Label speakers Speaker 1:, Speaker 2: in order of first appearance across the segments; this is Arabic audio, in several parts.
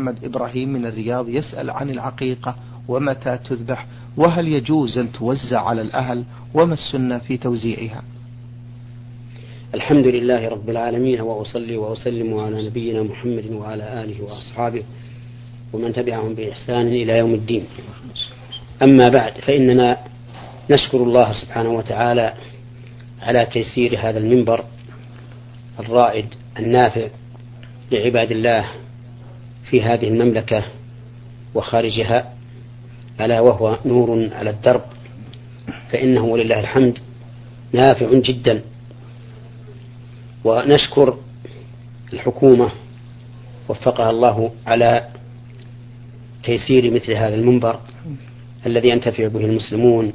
Speaker 1: محمد إبراهيم من الرياض يسأل عن العقيقة ومتى تذبح وهل يجوز أن توزع على الأهل وما السنة في توزيعها
Speaker 2: الحمد لله رب العالمين وأصلي وأسلم على نبينا محمد وعلى آله وأصحابه ومن تبعهم بإحسان إلى يوم الدين أما بعد فإننا نشكر الله سبحانه وتعالى على تيسير هذا المنبر الرائد النافع لعباد الله في هذه المملكة وخارجها ألا وهو نور على الدرب فإنه ولله الحمد نافع جدا ونشكر الحكومة وفقها الله على تيسير مثل هذا المنبر الذي ينتفع به المسلمون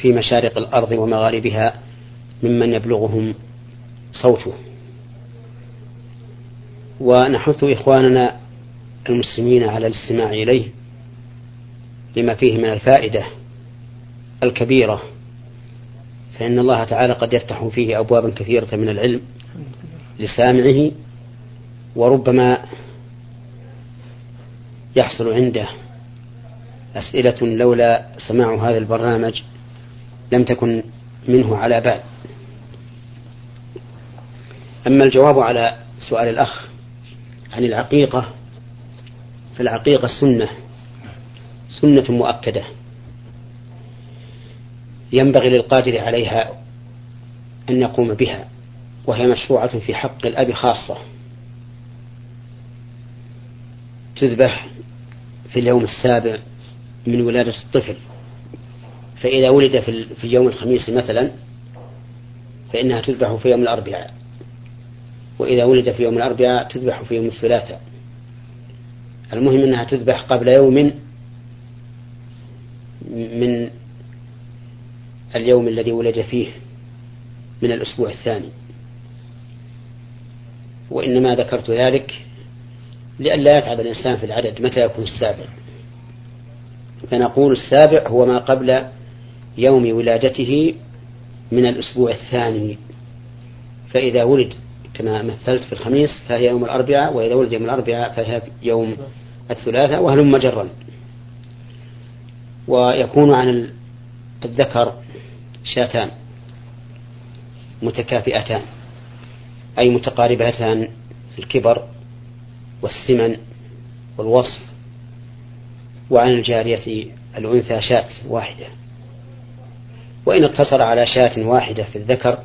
Speaker 2: في مشارق الأرض ومغاربها ممن يبلغهم صوته ونحث إخواننا المسلمين على الاستماع إليه لما فيه من الفائدة الكبيرة فإن الله تعالى قد يفتح فيه أبوابا كثيرة من العلم لسامعه وربما يحصل عنده أسئلة لولا سماع هذا البرنامج لم تكن منه على بال أما الجواب على سؤال الأخ عن العقيقة فالعقيقة سنة سنة مؤكدة ينبغي للقادر عليها أن يقوم بها وهي مشروعة في حق الأب خاصة تذبح في اليوم السابع من ولادة الطفل فإذا ولد في اليوم الخميس مثلا فإنها تذبح في يوم الأربعاء وإذا ولد في يوم الأربعاء تذبح في يوم الثلاثاء المهم أنها تذبح قبل يوم من اليوم الذي ولد فيه من الأسبوع الثاني وإنما ذكرت ذلك لئلا يتعب الإنسان في العدد متى يكون السابع فنقول السابع هو ما قبل يوم ولادته من الأسبوع الثاني فإذا ولد كما مثلت في الخميس فهي يوم الأربعاء وإذا ولد يوم الأربعاء فهي يوم الثلاثاء وهلم جرا ويكون عن الذكر شاتان متكافئتان أي متقاربتان في الكبر والسمن والوصف وعن الجارية الأنثى شاة واحدة وإن اقتصر على شاة واحدة في الذكر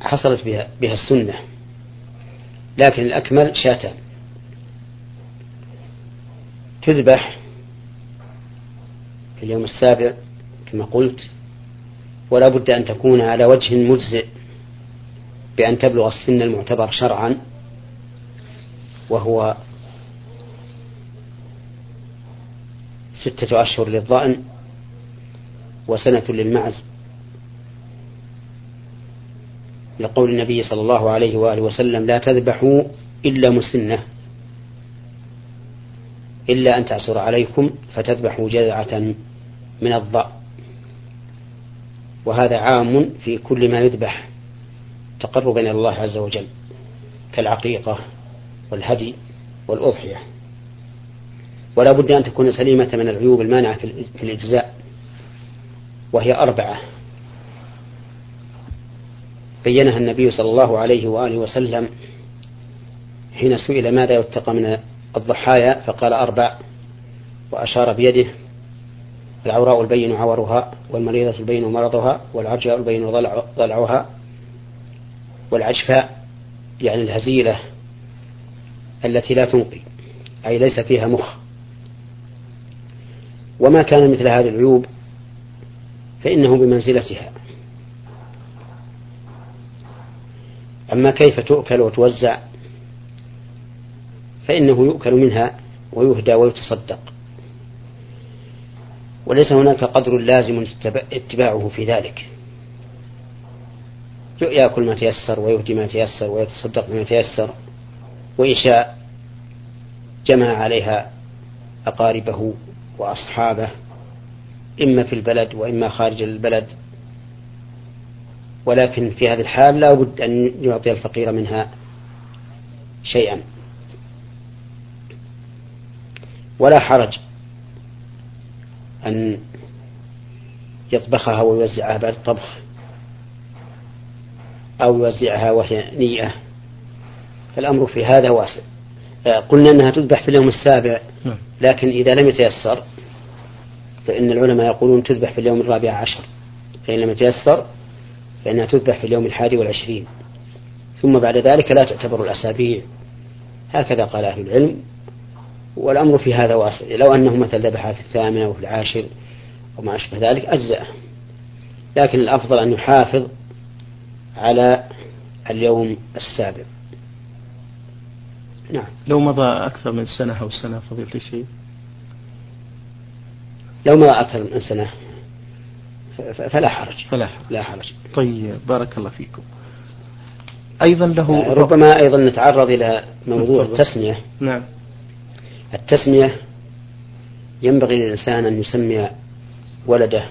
Speaker 2: حصلت بها, بها السنة لكن الأكمل شاتان تذبح في اليوم السابع كما قلت ولا بد أن تكون على وجه مجزئ بأن تبلغ السن المعتبر شرعا وهو ستة أشهر للظأن وسنة للمعز لقول النبي صلى الله عليه وآله وسلم لا تذبحوا إلا مسنة إلا أن تعسر عليكم فتذبحوا جذعة من الضأ وهذا عام في كل ما يذبح تقربا إلى الله عز وجل كالعقيقة والهدي والأضحية ولا بد أن تكون سليمة من العيوب المانعة في الإجزاء وهي أربعة بينها النبي صلى الله عليه وآله وسلم حين سئل ماذا يتقى من الضحايا فقال أربع وأشار بيده العوراء البين عورها والمريضة البين مرضها والعرجاء البين ضلعها والعشفاء يعني الهزيلة التي لا تنقي أي ليس فيها مخ وما كان مثل هذه العيوب فإنه بمنزلتها أما كيف تؤكل وتوزع فإنه يؤكل منها ويهدى ويتصدق وليس هناك قدر لازم اتباعه في ذلك يأكل ما تيسر ويهدي ما تيسر ويتصدق بما تيسر وإن شاء جمع عليها أقاربه وأصحابه إما في البلد وإما خارج البلد ولكن في هذه الحال لا بد أن يعطي الفقير منها شيئا ولا حرج أن يطبخها ويوزعها بعد الطبخ أو يوزعها وهي نيئة فالأمر في هذا واسع آه، قلنا أنها تذبح في اليوم السابع نعم. لكن إذا لم يتيسر فإن العلماء يقولون تذبح في اليوم الرابع عشر فإن لم يتيسر فإنها تذبح في اليوم الحادي والعشرين ثم بعد ذلك لا تعتبر الأسابيع هكذا قال أهل العلم والأمر في هذا واسع لو أنه مثلا ذبح في الثامنة وفي العاشر وما أشبه ذلك أجزأ لكن الأفضل أن يحافظ على اليوم السابق نعم لو مضى أكثر من
Speaker 1: سنة أو سنة فضيلة الشيخ لو مضى أكثر
Speaker 2: من سنة
Speaker 1: فلا حرج فلا حرج لا حرج طيب بارك الله فيكم
Speaker 2: أيضا له آه، ربما أيضا نتعرض إلى موضوع بالضبط. التسمية نعم التسمية ينبغي للإنسان أن يسمي ولده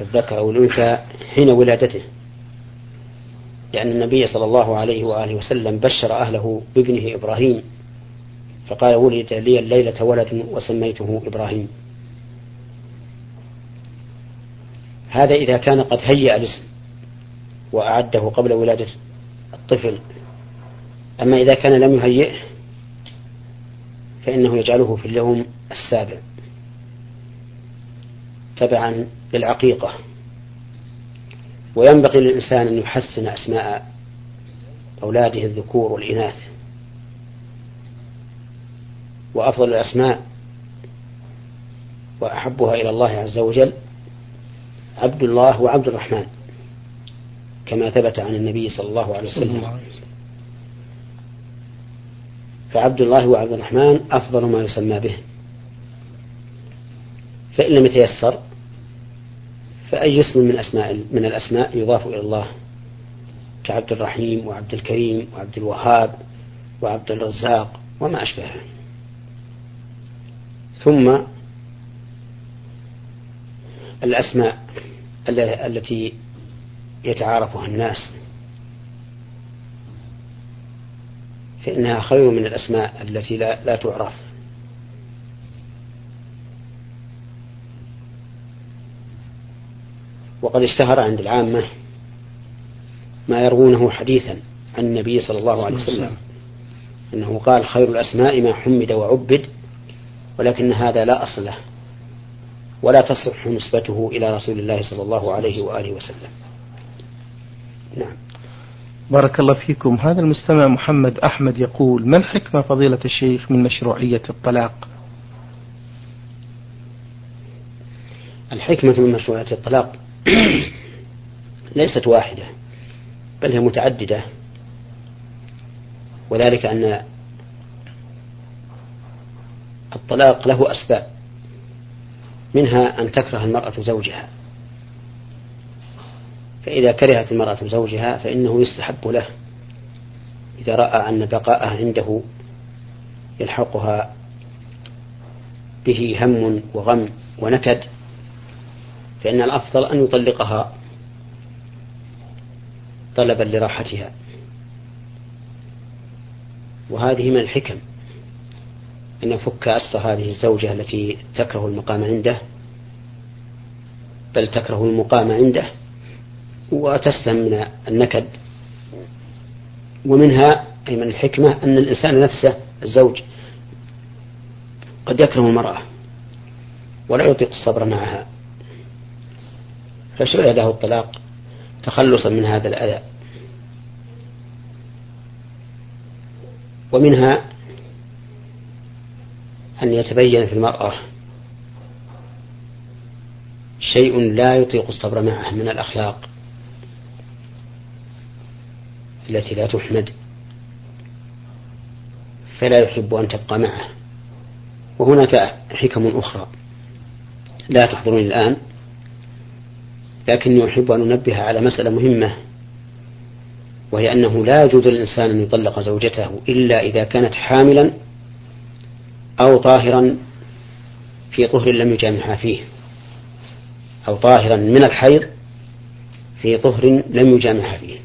Speaker 2: الذكر أو الأنثى حين ولادته لأن النبي صلى الله عليه وآله وسلم بشر أهله بابنه إبراهيم فقال ولد لي الليلة ولد وسميته إبراهيم هذا إذا كان قد هيأ الاسم وأعده قبل ولادة الطفل أما إذا كان لم يهيئه فإنه يجعله في اليوم السابع تبعا للعقيقة وينبغي للإنسان أن يحسن أسماء أولاده الذكور والإناث وأفضل الأسماء وأحبها إلى الله عز وجل عبد الله وعبد الرحمن كما ثبت عن النبي صلى الله عليه وسلم فعبد الله وعبد الرحمن أفضل ما يسمى به فإن لم يتيسر فأي اسم من أسماء من الأسماء يضاف إلى الله كعبد الرحيم وعبد الكريم وعبد الوهاب وعبد الرزاق وما أشبهه ثم الأسماء التي يتعارفها الناس فإنها خير من الأسماء التي لا, لا تعرف وقد اشتهر عند العامة ما يروونه حديثا عن النبي صلى الله عليه وسلم أنه قال خير الأسماء ما حمد وعبد ولكن هذا لا أصل له ولا تصح نسبته إلى رسول الله صلى الله عليه وآله وسلم
Speaker 1: نعم بارك الله فيكم هذا المستمع محمد أحمد يقول ما الحكمة فضيلة الشيخ من مشروعية الطلاق
Speaker 2: الحكمة من مشروعية الطلاق ليست واحدة بل هي متعددة وذلك أن الطلاق له أسباب منها أن تكره المرأة زوجها فإذا كرهت المرأة زوجها فإنه يستحب له إذا رأى أن بقاءها عنده يلحقها به هم وغم ونكد فإن الأفضل أن يطلقها طلبا لراحتها وهذه من الحكم أن يفك أسر هذه الزوجة التي تكره المقام عنده بل تكره المقام عنده وتسلم من النكد ومنها أي من الحكمة أن الإنسان نفسه الزوج قد يكره المرأة ولا يطيق الصبر معها فشرع له الطلاق تخلصا من هذا الأذى ومنها أن يتبين في المرأة شيء لا يطيق الصبر معه من الأخلاق التي لا تحمد فلا يحب أن تبقى معه وهناك حكم أخرى لا تحضرني الآن لكني أحب أن أنبه على مسألة مهمة وهي أنه لا يجوز للإنسان أن يطلق زوجته إلا إذا كانت حاملا أو طاهرا في طهر لم يجامعها فيه أو طاهرا من الحيض في طهر لم يجامعها فيه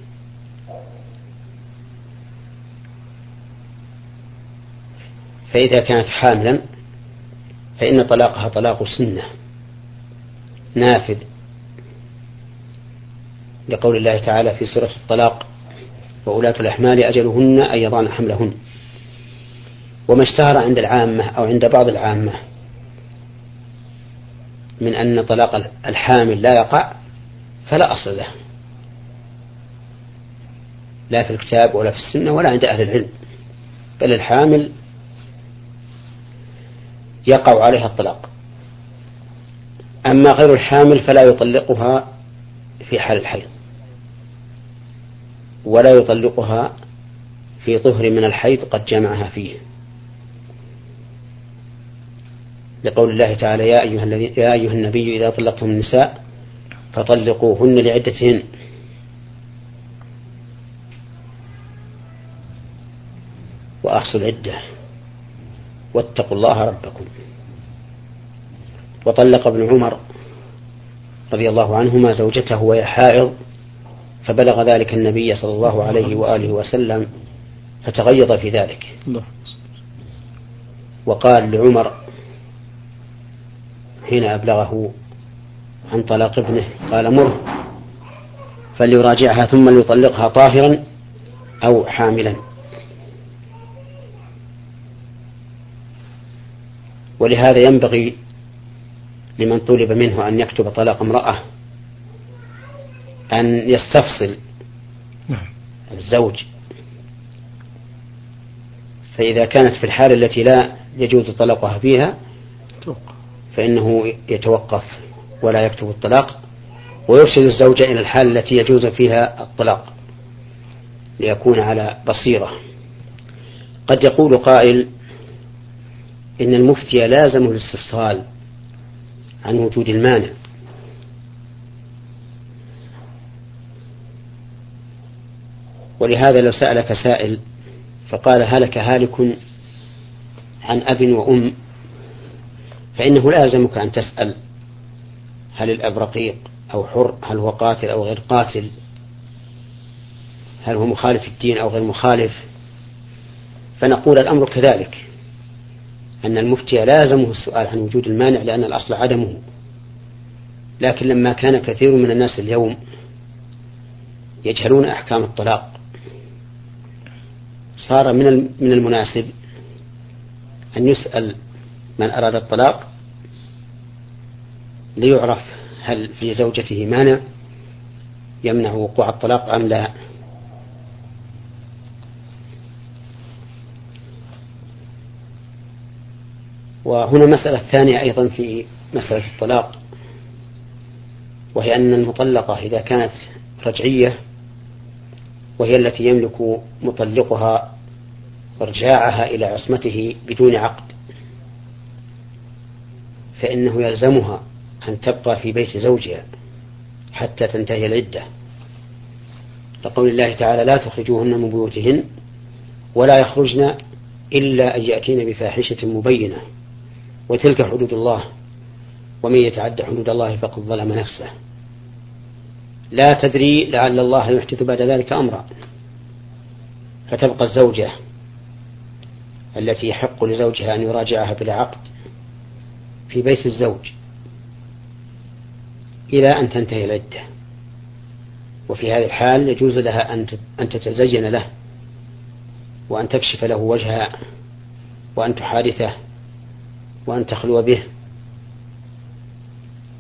Speaker 2: فإذا كانت حاملا فإن طلاقها طلاق سنة نافذ لقول الله تعالى في سورة الطلاق وأولاة الأحمال أجلهن أن يضعن حملهن وما اشتهر عند العامة أو عند بعض العامة من أن طلاق الحامل لا يقع فلا أصل له لا في الكتاب ولا في السنة ولا عند أهل العلم بل الحامل يقع عليها الطلاق أما غير الحامل فلا يطلقها في حال الحيض ولا يطلقها في طهر من الحيض قد جمعها فيه لقول الله تعالى يا أيها, الذي يا أيها النبي إذا طلقتم النساء فطلقوهن لعدتهن وأحصوا العدة واتقوا الله ربكم وطلق ابن عمر رضي الله عنهما زوجته وهي حائض فبلغ ذلك النبي صلى الله عليه وآله وسلم فتغيظ في ذلك نعم. وقال لعمر حين أبلغه عن طلاق ابنه قال مره فليراجعها ثم ليطلقها طاهرا أو حاملا ولهذا ينبغي لمن طلب منه أن يكتب طلاق امرأة أن يستفصل نعم. الزوج فإذا كانت في الحالة التي لا يجوز طلاقها فيها فإنه يتوقف ولا يكتب الطلاق ويرشد الزوجة إلى الحال التي يجوز فيها الطلاق ليكون على بصيرة قد يقول قائل إن المفتي لازم الاستفصال عن وجود المانع ولهذا لو سألك سائل فقال هلك هالك عن أب وأم فإنه لا يلزمك أن تسأل هل الأب رقيق أو حر هل هو قاتل أو غير قاتل هل هو مخالف الدين أو غير مخالف فنقول الأمر كذلك أن المفتي لازمه السؤال عن وجود المانع لأن الأصل عدمه لكن لما كان كثير من الناس اليوم يجهلون أحكام الطلاق صار من المناسب أن يسأل من أراد الطلاق ليعرف هل في زوجته مانع يمنع وقوع الطلاق أم لا وهنا مسألة ثانية أيضا في مسألة الطلاق وهي أن المطلقة إذا كانت رجعية وهي التي يملك مطلقها إرجاعها إلى عصمته بدون عقد فإنه يلزمها أن تبقى في بيت زوجها حتى تنتهي العدة لقول الله تعالى لا تخرجوهن من بيوتهن ولا يخرجن إلا أن يأتين بفاحشة مبينة وتلك حدود الله ومن يتعد حدود الله فقد ظلم نفسه لا تدري لعل الله يحدث بعد ذلك أمرا فتبقى الزوجة التي يحق لزوجها أن يراجعها بلا عقد في بيت الزوج إلى أن تنتهي العدة وفي هذه الحال يجوز لها أن تتزين له وأن تكشف له وجهها وأن تحادثه وأن تخلو به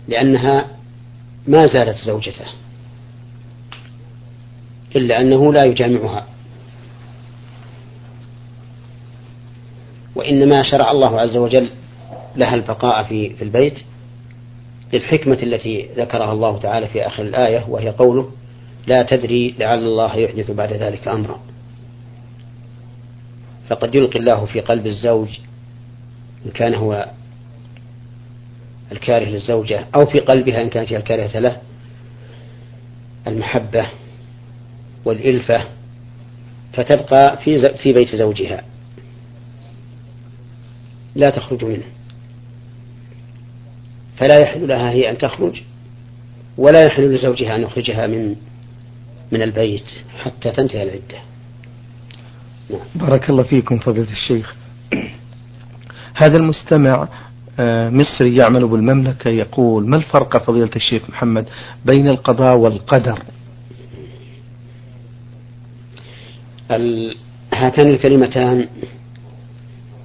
Speaker 2: لأنها ما زالت زوجته إلا أنه لا يجامعها وإنما شرع الله عز وجل لها البقاء في في البيت للحكمة التي ذكرها الله تعالى في آخر الآية وهي قوله لا تدري لعل الله يحدث بعد ذلك أمرا فقد يلقي الله في قلب الزوج إن كان هو الكاره للزوجة أو في قلبها إن كانت هي الكارهة له المحبة والإلفة فتبقى في في بيت زوجها لا تخرج منه فلا يحل لها هي أن تخرج ولا يحل لزوجها أن يخرجها من من البيت حتى تنتهي العدة
Speaker 1: نعم. بارك الله فيكم فضيلة الشيخ هذا المستمع آه، مصري يعمل بالمملكة يقول ما الفرق فضيلة الشيخ محمد بين القضاء والقدر
Speaker 2: هاتان الكلمتان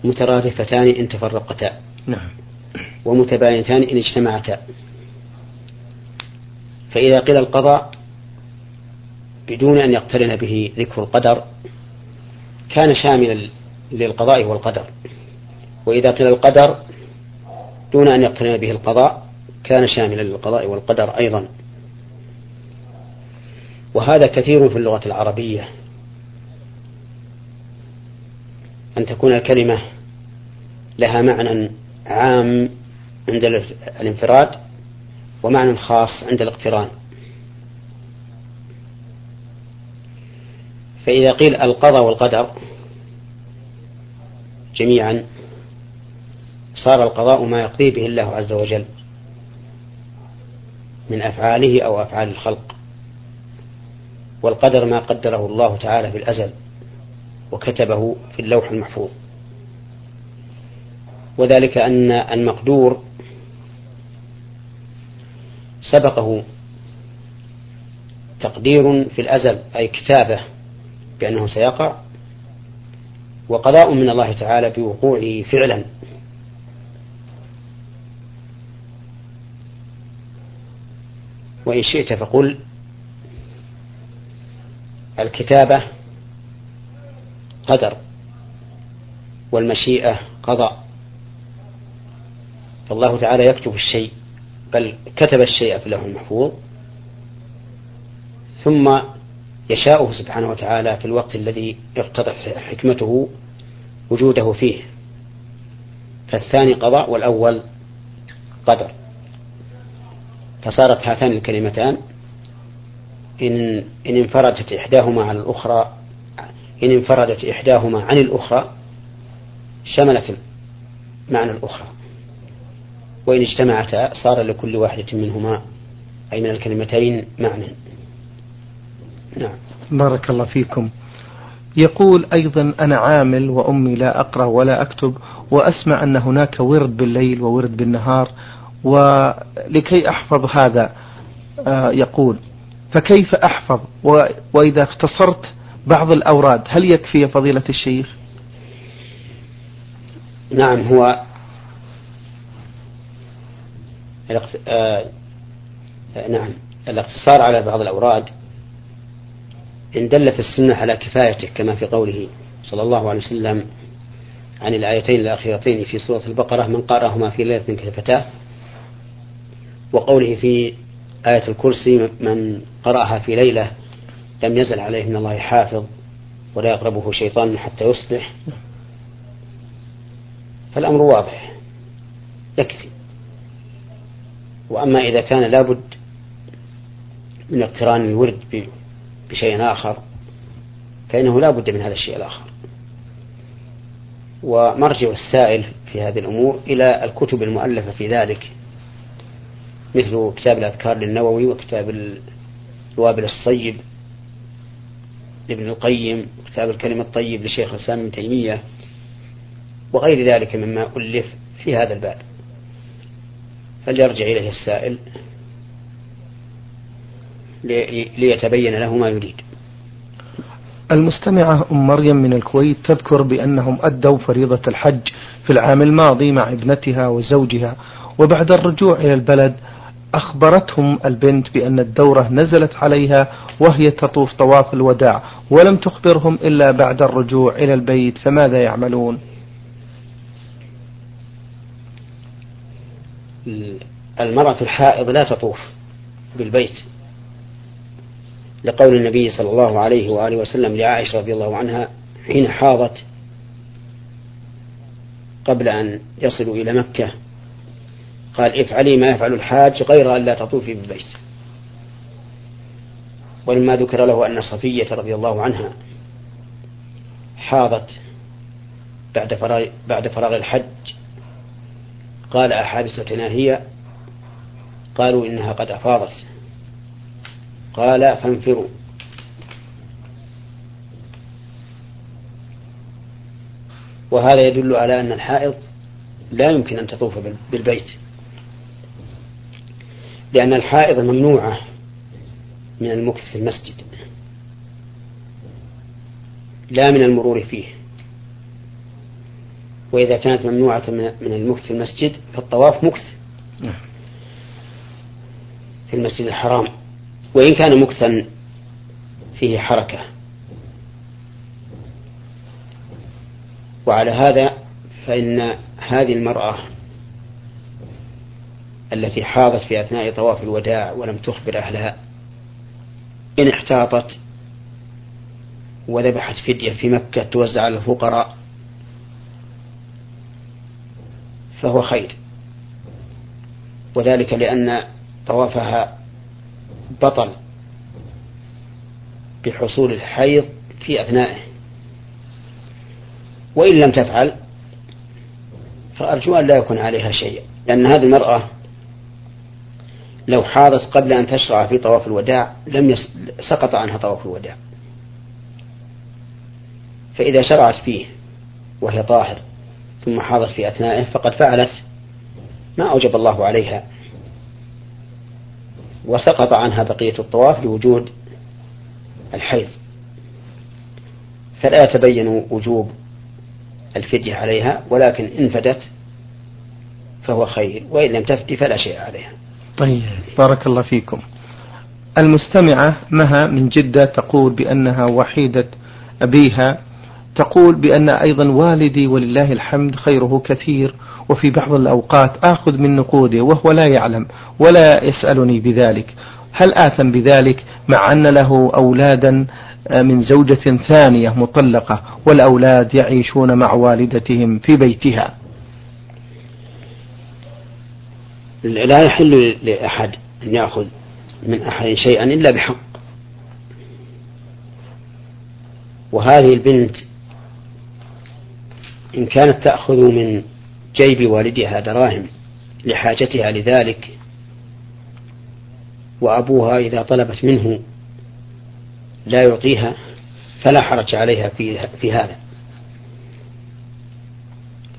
Speaker 2: مترادفتان إن تفرقتا نعم ومتباينتان إن اجتمعتا فإذا قيل القضاء بدون أن يقترن به ذكر القدر كان شاملا للقضاء والقدر وإذا قيل القدر دون أن يقترن به القضاء كان شاملا للقضاء والقدر أيضا وهذا كثير في اللغة العربية أن تكون الكلمة لها معنى عام عند الانفراد ومعنى خاص عند الاقتران فإذا قيل القضاء والقدر جميعا صار القضاء ما يقضي به الله عز وجل من أفعاله أو أفعال الخلق والقدر ما قدره الله تعالى في الأزل وكتبه في اللوح المحفوظ وذلك أن المقدور سبقه تقدير في الأزل أي كتابة بأنه سيقع وقضاء من الله تعالى بوقوعه فعلا وإن شئت فقل الكتابة قدر والمشيئة قضاء فالله تعالى يكتب الشيء بل كتب الشيء في اللوح المحفوظ ثم يشاءه سبحانه وتعالى في الوقت الذي اقتضت حكمته وجوده فيه فالثاني قضاء والأول قدر فصارت هاتان الكلمتان إن, إن انفردت إحداهما عن الأخرى إن انفردت إحداهما عن الأخرى شملت معنى الأخرى وإن اجتمعتا صار لكل واحدة منهما أي من الكلمتين معنى
Speaker 1: نعم بارك الله فيكم يقول أيضا أنا عامل وأمي لا أقرأ ولا أكتب وأسمع أن هناك ورد بالليل وورد بالنهار ولكي أحفظ هذا آه، يقول فكيف أحفظ وإذا اختصرت بعض الأوراد هل يكفي يا فضيلة الشيخ
Speaker 2: نعم هو آه، آه، نعم الاقتصار على بعض الأوراد إن دلت السنة على كفايته كما في قوله صلى الله عليه وسلم عن الآيتين الأخيرتين في سورة البقرة من قرأهما في ليلة كفتاه وقوله في آية الكرسي من قرأها في ليلة لم يزل عليه من الله حافظ ولا يقربه شيطان حتى يصبح فالأمر واضح يكفي وأما إذا كان لابد من اقتران الورد بشيء آخر فإنه لا بد من هذا الشيء الآخر ومرجع السائل في هذه الأمور إلى الكتب المؤلفة في ذلك مثل كتاب الأذكار للنووي وكتاب الوابل الصيب لابن القيم وكتاب الكلمة الطيب لشيخ الإسلام ابن تيمية وغير ذلك مما ألف في هذا الباب فليرجع إليه السائل ليتبين له ما يريد
Speaker 1: المستمعة أم مريم من الكويت تذكر بأنهم أدوا فريضة الحج في العام الماضي مع ابنتها وزوجها وبعد الرجوع إلى البلد أخبرتهم البنت بأن الدورة نزلت عليها وهي تطوف طواف الوداع ولم تخبرهم إلا بعد الرجوع إلى البيت فماذا يعملون
Speaker 2: المرأة الحائض لا تطوف بالبيت لقول النبي صلى الله عليه وآله وسلم لعائشة رضي الله عنها حين حاضت قبل أن يصلوا إلى مكة قال افعلي ما يفعل الحاج غير أن لا تطوفي بالبيت ولما ذكر له أن صفية رضي الله عنها حاضت بعد فراغ, بعد فراغ الحج قال أحابستنا هي قالوا إنها قد أفاضت قال فانفروا وهذا يدل على أن الحائض لا يمكن أن تطوف بالبيت لأن الحائض ممنوعة من المكث في المسجد لا من المرور فيه وإذا كانت ممنوعة من المكث في المسجد فالطواف مكث نعم. في المسجد الحرام وإن كان مكثا فيه حركة وعلى هذا فإن هذه المرأة التي حاضت في أثناء طواف الوداع ولم تخبر أهلها إن احتاطت وذبحت فدية في مكة توزع على الفقراء فهو خير وذلك لأن طوافها بطل بحصول الحيض في أثنائه وإن لم تفعل فأرجو أن لا يكون عليها شيء لأن هذه المرأة لو حاضت قبل أن تشرع في طواف الوداع لم يس... سقط عنها طواف الوداع فإذا شرعت فيه وهي طاهر ثم حاضت في أثنائه فقد فعلت ما أوجب الله عليها وسقط عنها بقية الطواف لوجود الحيض فلا يتبين وجوب الفدية عليها ولكن إن فدت فهو خير وإن لم تفدي فلا شيء عليها
Speaker 1: طيب بارك الله فيكم المستمعة مها من جدة تقول بأنها وحيدة أبيها تقول بأن أيضا والدي ولله الحمد خيره كثير وفي بعض الأوقات آخذ من نقوده وهو لا يعلم ولا يسألني بذلك هل آثم بذلك مع أن له أولادا آه، من زوجة ثانية مطلقة والأولاد يعيشون مع والدتهم في بيتها
Speaker 2: لا يحل لأحد أن يأخذ من أحد شيئا إلا بحق وهذه البنت إن كانت تأخذ من جيب والدها دراهم لحاجتها لذلك وأبوها إذا طلبت منه لا يعطيها فلا حرج عليها في, في هذا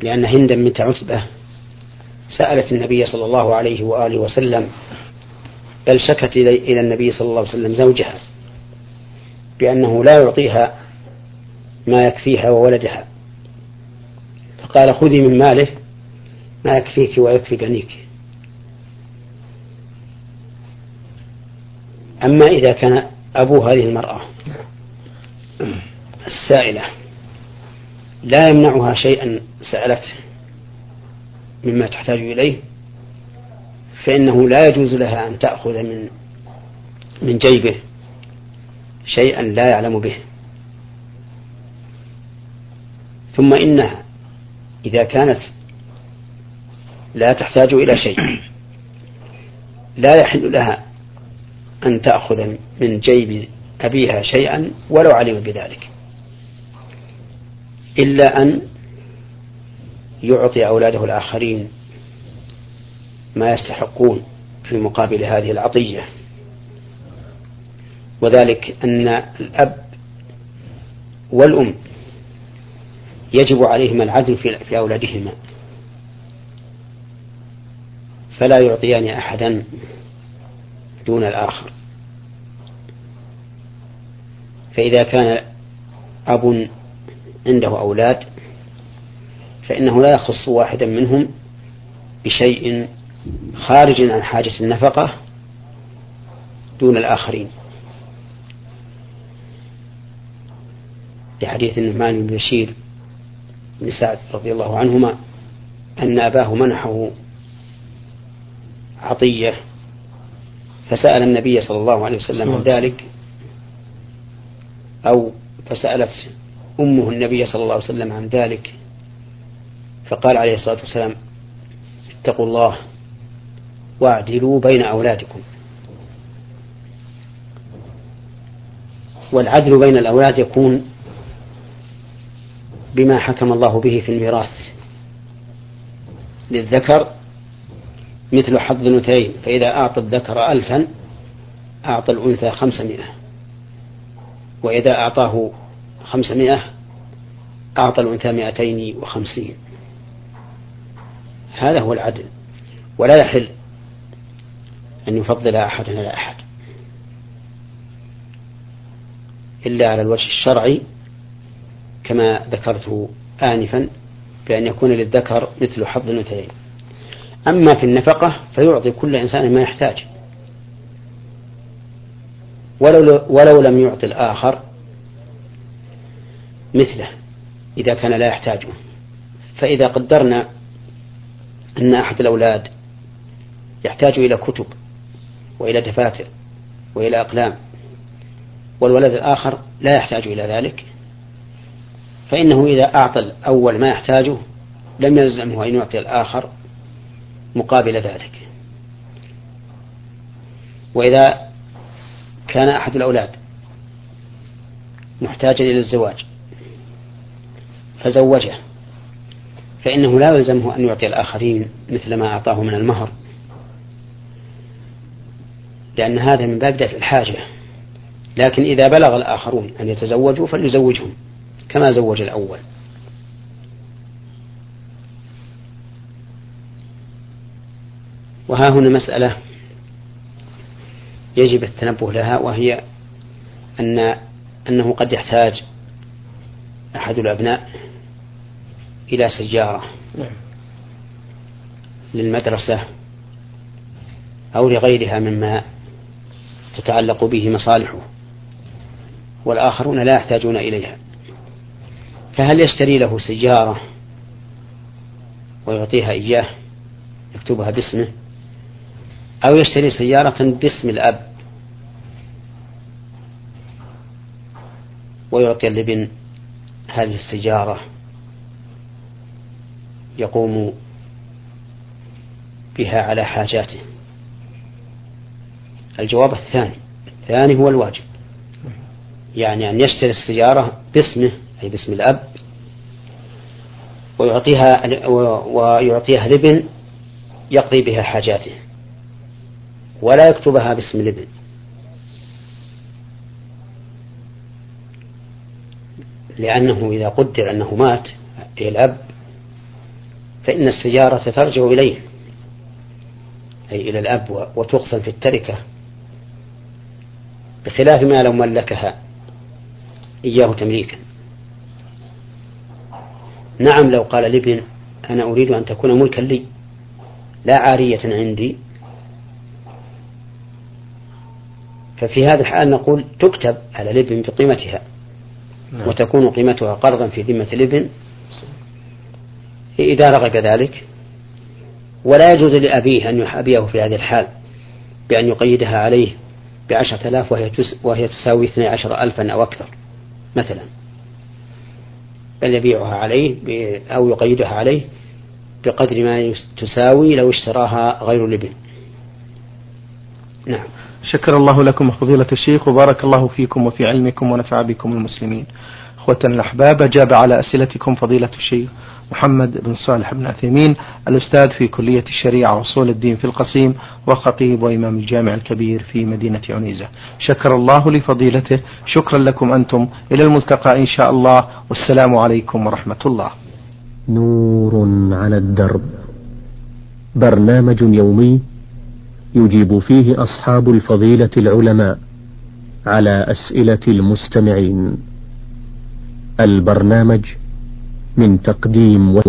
Speaker 2: لأن هندا بنت عتبة سألت النبي صلى الله عليه وآله وسلم بل شكت إلى النبي صلى الله عليه وسلم زوجها بأنه لا يعطيها ما يكفيها وولدها قال خذي من ماله ما يكفيك ويكفي غنيك أما إذا كان أبو هذه المرأة السائلة لا يمنعها شيئا سألته مما تحتاج إليه فإنه لا يجوز لها أن تأخذ من من جيبه شيئا لا يعلم به ثم إنها إذا كانت لا تحتاج إلى شيء لا يحل لها أن تأخذ من جيب أبيها شيئا ولو علم بذلك إلا أن يعطي أولاده الآخرين ما يستحقون في مقابل هذه العطية وذلك أن الأب والأم يجب عليهما العدل في أولادهما فلا يعطيان أحدا دون الآخر فإذا كان أب عنده أولاد فإنه لا يخص واحدا منهم بشيء خارج عن حاجة النفقة دون الآخرين في حديث النعمان بن بشير بن سعد رضي الله عنهما أن أباه منحه عطية فسأل النبي صلى الله عليه وسلم عن ذلك أو فسألت أمه النبي صلى الله عليه وسلم عن ذلك فقال عليه الصلاة والسلام اتقوا الله واعدلوا بين أولادكم والعدل بين الأولاد يكون بما حكم الله به في الميراث للذكر مثل حظ الأنثيين فإذا أعطى الذكر ألفا أعطى الأنثى خمسمائة وإذا أعطاه خمسمائة أعطى الأنثى مائتين وخمسين هذا هو العدل ولا يحل أن يفضل أحد على أحد إلا على الوجه الشرعي كما ذكرت آنفا بأن يكون للذكر مثل حظ الأنثيين أما في النفقة فيعطي كل إنسان ما يحتاج ولو, ولو لم يعطي الآخر مثله إذا كان لا يحتاجه فإذا قدرنا أن أحد الأولاد يحتاج إلى كتب وإلى دفاتر وإلى أقلام والولد الآخر لا يحتاج إلى ذلك فإنه إذا أعطى الأول ما يحتاجه لم يلزمه أن يعطي الآخر مقابل ذلك وإذا كان أحد الأولاد محتاجا إلى الزواج فزوجه فإنه لا يلزمه أن يعطي الآخرين مثل ما أعطاه من المهر لأن هذا من باب دفع الحاجة لكن إذا بلغ الآخرون أن يتزوجوا فليزوجهم كما زوج الأول وها هنا مسألة يجب التنبه لها وهي أن أنه قد يحتاج أحد الأبناء إلى سيارة نعم. للمدرسة أو لغيرها مما تتعلق به مصالحه والآخرون لا يحتاجون إليها فهل يشتري له سيارة ويعطيها إياه يكتبها باسمه أو يشتري سيارة باسم الأب ويعطي الابن هذه السيارة يقوم بها على حاجاته الجواب الثاني الثاني هو الواجب يعني أن يشتري السيارة باسمه أي باسم الأب ويعطيها ويعطيها لبن يقضي بها حاجاته ولا يكتبها باسم الابن لأنه إذا قدر أنه مات أي الأب فإن السيارة ترجع إليه أي إلى الأب وتقسم في التركة بخلاف ما لو ملكها إياه تمليكا نعم لو قال لابن أنا أريد أن تكون ملكا لي لا عارية عندي ففي هذا الحال نقول تكتب على الابن بقيمتها نعم. وتكون قيمتها قرضا في ذمة الابن إذا رغب ذلك ولا يجوز لأبيه أن يحابيه في هذه الحال بأن يقيدها عليه بعشرة آلاف وهي, وهي تساوي اثني عشر ألفا أو أكثر مثلا بل يبيعها عليه أو يقيدها عليه بقدر ما تساوي لو اشتراها غير الابن
Speaker 1: نعم شكر الله لكم فضيلة الشيخ وبارك الله فيكم وفي علمكم ونفع بكم المسلمين أخوة الأحباب أجاب على أسئلتكم فضيلة الشيخ محمد بن صالح بن عثيمين الأستاذ في كلية الشريعة وصول الدين في القصيم وخطيب وإمام الجامع الكبير في مدينة عنيزة شكر الله لفضيلته شكرا لكم أنتم إلى الملتقى إن شاء الله والسلام عليكم ورحمة الله نور على الدرب برنامج يومي يجيب فيه أصحاب الفضيلة العلماء على أسئلة المستمعين البرنامج من تقديم